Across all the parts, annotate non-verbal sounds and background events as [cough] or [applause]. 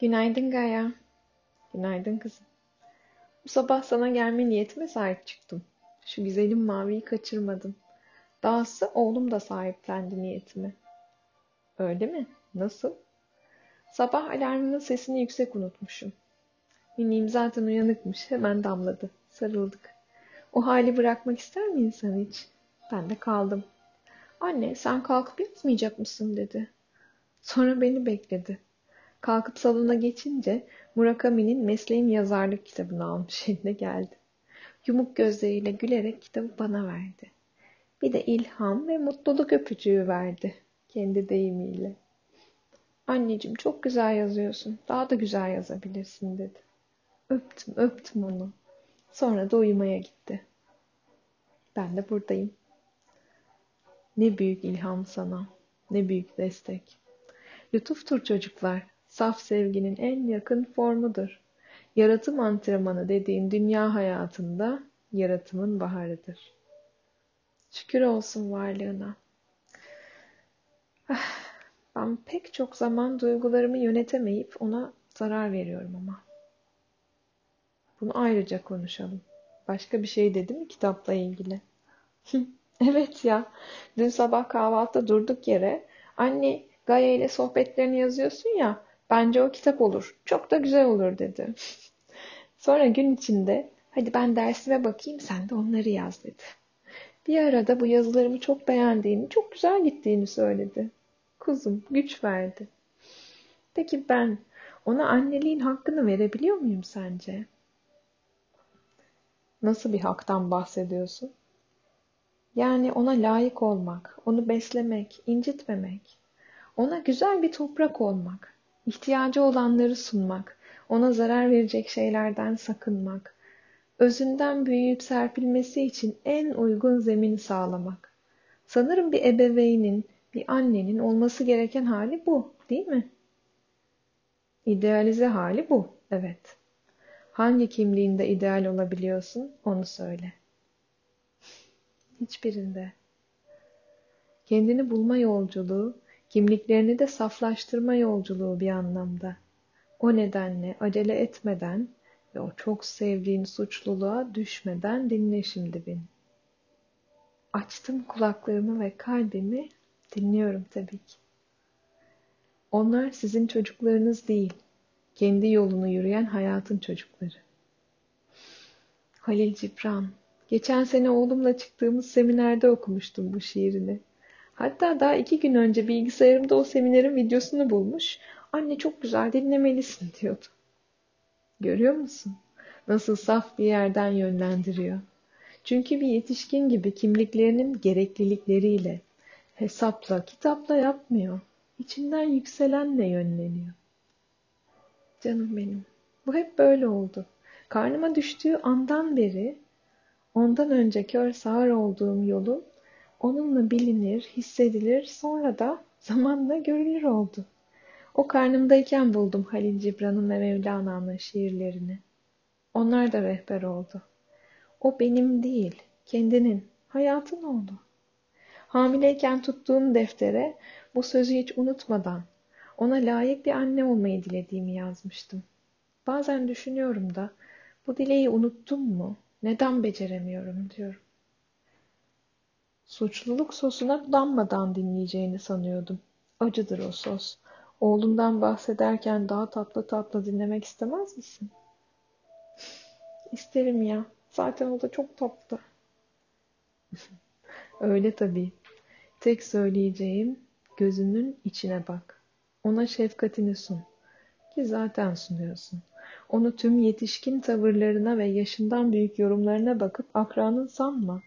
Günaydın Gaya. Günaydın kızım. Bu sabah sana gelme niyetime sahip çıktım. Şu güzelim maviyi kaçırmadım. Dahası oğlum da sahiplendi niyetime. Öyle mi? Nasıl? Sabah alarmının sesini yüksek unutmuşum. Miniğim zaten uyanıkmış. Hemen damladı. Sarıldık. O hali bırakmak ister mi insan hiç? Ben de kaldım. Anne sen kalkıp yatmayacak mısın dedi. Sonra beni bekledi. Kalkıp salona geçince Murakami'nin Mesleğim Yazarlık kitabını almış [laughs] eline geldi. Yumuk gözleriyle gülerek kitabı bana verdi. Bir de ilham ve mutluluk öpücüğü verdi. Kendi deyimiyle. Anneciğim çok güzel yazıyorsun. Daha da güzel yazabilirsin dedi. Öptüm öptüm onu. Sonra da uyumaya gitti. Ben de buradayım. Ne büyük ilham sana. Ne büyük destek. Lütuftur çocuklar. Saf sevginin en yakın formudur. Yaratım antrenmanı dediğin dünya hayatında yaratımın baharıdır. Şükür olsun varlığına. Ah, ben pek çok zaman duygularımı yönetemeyip ona zarar veriyorum ama. Bunu ayrıca konuşalım. Başka bir şey dedi mi kitapla ilgili? evet ya. Dün sabah kahvaltıda durduk yere anne Gaye ile sohbetlerini yazıyorsun ya bence o kitap olur. Çok da güzel olur dedi. Sonra gün içinde hadi ben dersime bakayım sen de onları yaz dedi. Bir arada bu yazılarımı çok beğendiğini, çok güzel gittiğini söyledi. Kuzum güç verdi. Peki ben ona anneliğin hakkını verebiliyor muyum sence? Nasıl bir haktan bahsediyorsun? Yani ona layık olmak, onu beslemek, incitmemek, ona güzel bir toprak olmak, ihtiyacı olanları sunmak, ona zarar verecek şeylerden sakınmak, özünden büyüyüp serpilmesi için en uygun zemini sağlamak. Sanırım bir ebeveynin, bir annenin olması gereken hali bu, değil mi? İdealize hali bu, evet. Hangi kimliğinde ideal olabiliyorsun, onu söyle. Hiçbirinde. Kendini bulma yolculuğu, kimliklerini de saflaştırma yolculuğu bir anlamda. O nedenle acele etmeden ve o çok sevdiğin suçluluğa düşmeden dinle şimdi beni. Açtım kulaklarımı ve kalbimi dinliyorum tabii ki. Onlar sizin çocuklarınız değil, kendi yolunu yürüyen hayatın çocukları. Halil Cibran, geçen sene oğlumla çıktığımız seminerde okumuştum bu şiirini. Hatta daha iki gün önce bilgisayarımda o seminerin videosunu bulmuş. Anne çok güzel dinlemelisin diyordu. Görüyor musun? Nasıl saf bir yerden yönlendiriyor. Çünkü bir yetişkin gibi kimliklerinin gereklilikleriyle, hesapla, kitapla yapmıyor. İçinden yükselenle yönleniyor. Canım benim, bu hep böyle oldu. Karnıma düştüğü andan beri, ondan önce kör sağır olduğum yolun onunla bilinir, hissedilir, sonra da zamanla görülür oldu. O karnımdayken buldum Halil Cibran'ın ve Mevlana'nın şiirlerini. Onlar da rehber oldu. O benim değil, kendinin, hayatın oldu. Hamileyken tuttuğum deftere bu sözü hiç unutmadan ona layık bir anne olmayı dilediğimi yazmıştım. Bazen düşünüyorum da bu dileği unuttum mu? Neden beceremiyorum diyorum. Suçluluk sosuna budanmadan dinleyeceğini sanıyordum. Acıdır o sos. Oğlundan bahsederken daha tatlı tatlı dinlemek istemez misin? İsterim ya. Zaten o da çok tatlı. [laughs] Öyle tabii. Tek söyleyeceğim gözünün içine bak. Ona şefkatini sun. Ki zaten sunuyorsun. Onu tüm yetişkin tavırlarına ve yaşından büyük yorumlarına bakıp akranın sanma.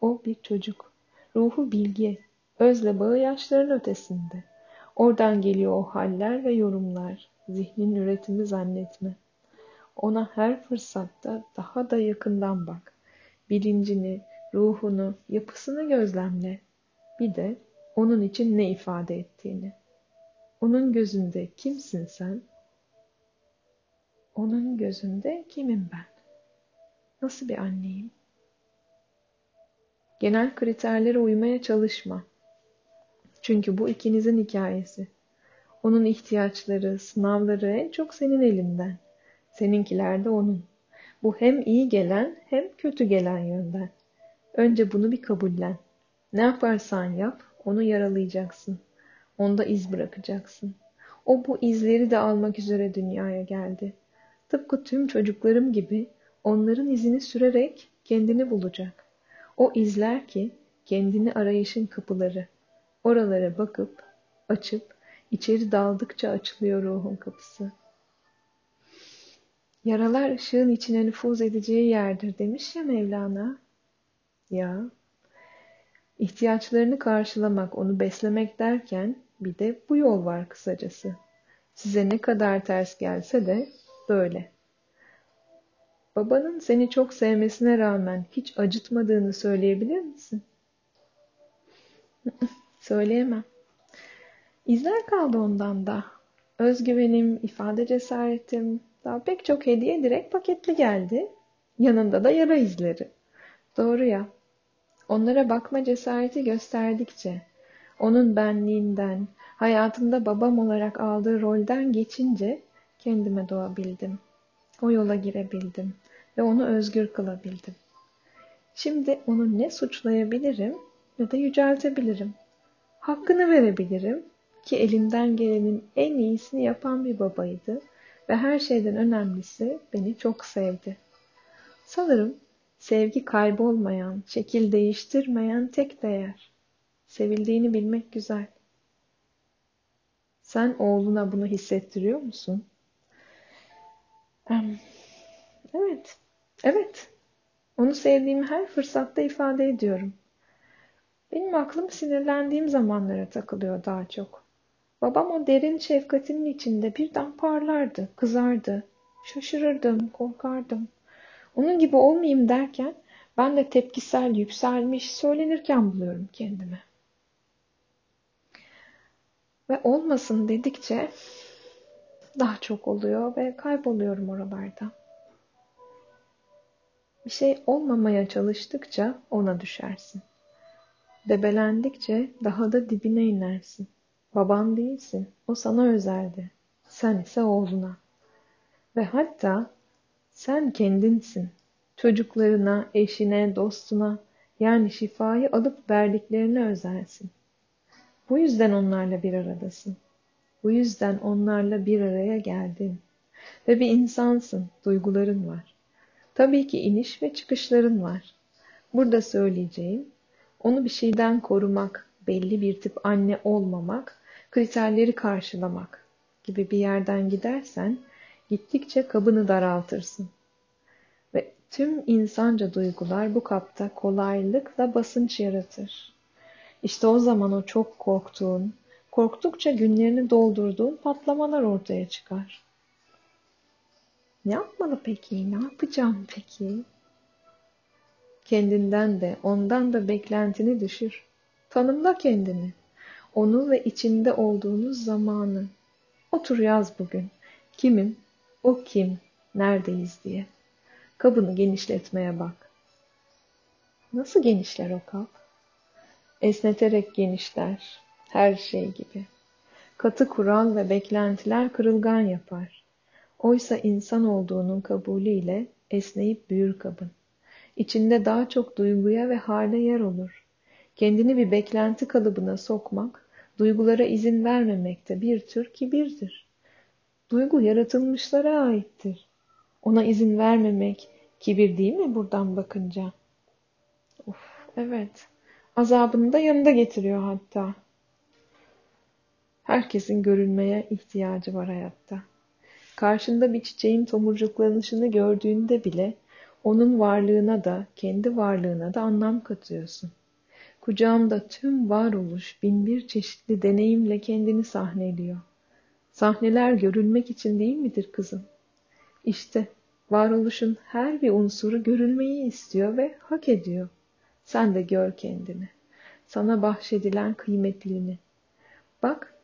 O bir çocuk. Ruhu bilgi. Özle bağı yaşların ötesinde. Oradan geliyor o haller ve yorumlar. Zihnin üretimi zannetme. Ona her fırsatta daha da yakından bak. Bilincini, ruhunu, yapısını gözlemle. Bir de onun için ne ifade ettiğini. Onun gözünde kimsin sen? Onun gözünde kimim ben? Nasıl bir anneyim? Genel kriterlere uymaya çalışma. Çünkü bu ikinizin hikayesi. Onun ihtiyaçları, sınavları en çok senin elinden. Seninkiler de onun. Bu hem iyi gelen hem kötü gelen yönden. Önce bunu bir kabullen. Ne yaparsan yap, onu yaralayacaksın. Onda iz bırakacaksın. O bu izleri de almak üzere dünyaya geldi. Tıpkı tüm çocuklarım gibi onların izini sürerek kendini bulacak. O izler ki kendini arayışın kapıları. Oralara bakıp, açıp, içeri daldıkça açılıyor ruhun kapısı. Yaralar ışığın içine nüfuz edeceği yerdir demiş ya Mevlana. Ya, ihtiyaçlarını karşılamak, onu beslemek derken bir de bu yol var kısacası. Size ne kadar ters gelse de böyle. Babanın seni çok sevmesine rağmen hiç acıtmadığını söyleyebilir misin? [laughs] Söyleyemem. İzler kaldı ondan da. Özgüvenim, ifade cesaretim, daha pek çok hediye direkt paketli geldi. Yanında da yara izleri. Doğru ya. Onlara bakma cesareti gösterdikçe, onun benliğinden, hayatımda babam olarak aldığı rolden geçince kendime doğabildim. O yola girebildim ve onu özgür kılabildim. Şimdi onu ne suçlayabilirim ne de yüceltebilirim. Hakkını verebilirim ki elinden gelenin en iyisini yapan bir babaydı ve her şeyden önemlisi beni çok sevdi. Sanırım sevgi kaybolmayan, şekil değiştirmeyen tek değer. Sevildiğini bilmek güzel. Sen oğluna bunu hissettiriyor musun? Evet, evet. Onu sevdiğimi her fırsatta ifade ediyorum. Benim aklım sinirlendiğim zamanlara takılıyor daha çok. Babam o derin şefkatinin içinde birden parlardı, kızardı. Şaşırırdım, korkardım. Onun gibi olmayayım derken ben de tepkisel, yükselmiş, söylenirken buluyorum kendimi. Ve olmasın dedikçe daha çok oluyor ve kayboluyorum oralarda. Bir şey olmamaya çalıştıkça ona düşersin. Debelendikçe daha da dibine inersin. Baban değilsin. O sana özeldi. Sen ise oğluna. Ve hatta sen kendinsin. Çocuklarına, eşine, dostuna yani şifayı alıp verdiklerine özelsin. Bu yüzden onlarla bir aradasın. Bu yüzden onlarla bir araya geldin. Ve bir insansın, duyguların var. Tabii ki iniş ve çıkışların var. Burada söyleyeceğim, onu bir şeyden korumak, belli bir tip anne olmamak, kriterleri karşılamak gibi bir yerden gidersen, gittikçe kabını daraltırsın. Ve tüm insanca duygular bu kapta kolaylıkla basınç yaratır. İşte o zaman o çok korktuğun, korktukça günlerini doldurduğun patlamalar ortaya çıkar. Ne yapmalı peki? Ne yapacağım peki? Kendinden de, ondan da beklentini düşür. Tanımla kendini. Onu ve içinde olduğunuz zamanı. Otur yaz bugün. Kimim? O kim? Neredeyiz diye. Kabını genişletmeye bak. Nasıl genişler o kap? Esneterek genişler. Her şey gibi. Katı kural ve beklentiler kırılgan yapar. Oysa insan olduğunun kabulüyle esneyip büyür kabın. İçinde daha çok duyguya ve hale yer olur. Kendini bir beklenti kalıbına sokmak, duygulara izin vermemekte bir tür kibirdir. Duygu yaratılmışlara aittir. Ona izin vermemek kibir değil mi buradan bakınca? Of, evet. Azabını da yanında getiriyor hatta. Herkesin görünmeye ihtiyacı var hayatta. Karşında bir çiçeğin tomurcuklanışını gördüğünde bile onun varlığına da, kendi varlığına da anlam katıyorsun. Kucağımda tüm varoluş bin bir çeşitli deneyimle kendini sahneliyor. Sahneler görülmek için değil midir kızım? İşte varoluşun her bir unsuru görülmeyi istiyor ve hak ediyor. Sen de gör kendini. Sana bahşedilen kıymetlini. Bak,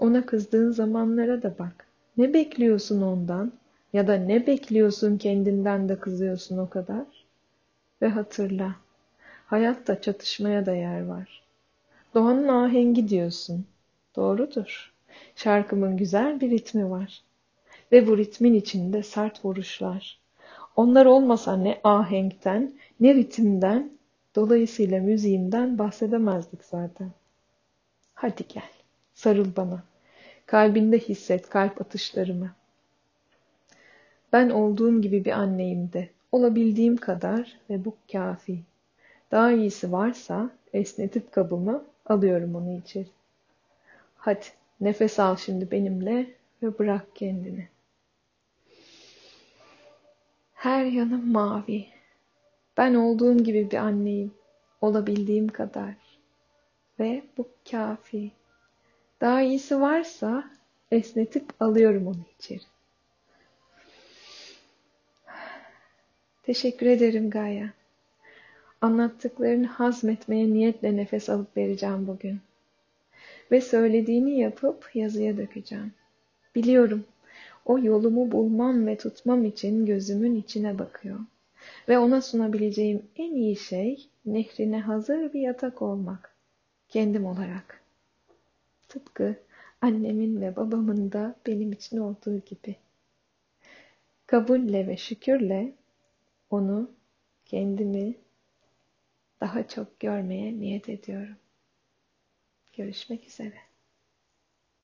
ona kızdığın zamanlara da bak. Ne bekliyorsun ondan? Ya da ne bekliyorsun kendinden de kızıyorsun o kadar? Ve hatırla, hayatta çatışmaya da yer var. Doğanın ahengi diyorsun. Doğrudur. Şarkımın güzel bir ritmi var. Ve bu ritmin içinde sert vuruşlar. Onlar olmasa ne ahenkten ne ritimden, dolayısıyla müziğimden bahsedemezdik zaten. Hadi gel, sarıl bana. Kalbinde hisset kalp atışlarımı. Ben olduğum gibi bir anneyim de. Olabildiğim kadar ve bu kafi. Daha iyisi varsa esnetip kabımı alıyorum onu içeri. Hadi nefes al şimdi benimle ve bırak kendini. Her yanım mavi. Ben olduğum gibi bir anneyim. Olabildiğim kadar. Ve bu kafi. Daha iyisi varsa esnetip alıyorum onu içeri. Teşekkür ederim Gaye. Anlattıklarını hazmetmeye niyetle nefes alıp vereceğim bugün. Ve söylediğini yapıp yazıya dökeceğim. Biliyorum o yolumu bulmam ve tutmam için gözümün içine bakıyor. Ve ona sunabileceğim en iyi şey nehrine hazır bir yatak olmak. Kendim olarak. Tıpkı annemin ve babamın da benim için olduğu gibi. Kabulle ve şükürle onu, kendimi daha çok görmeye niyet ediyorum. Görüşmek üzere.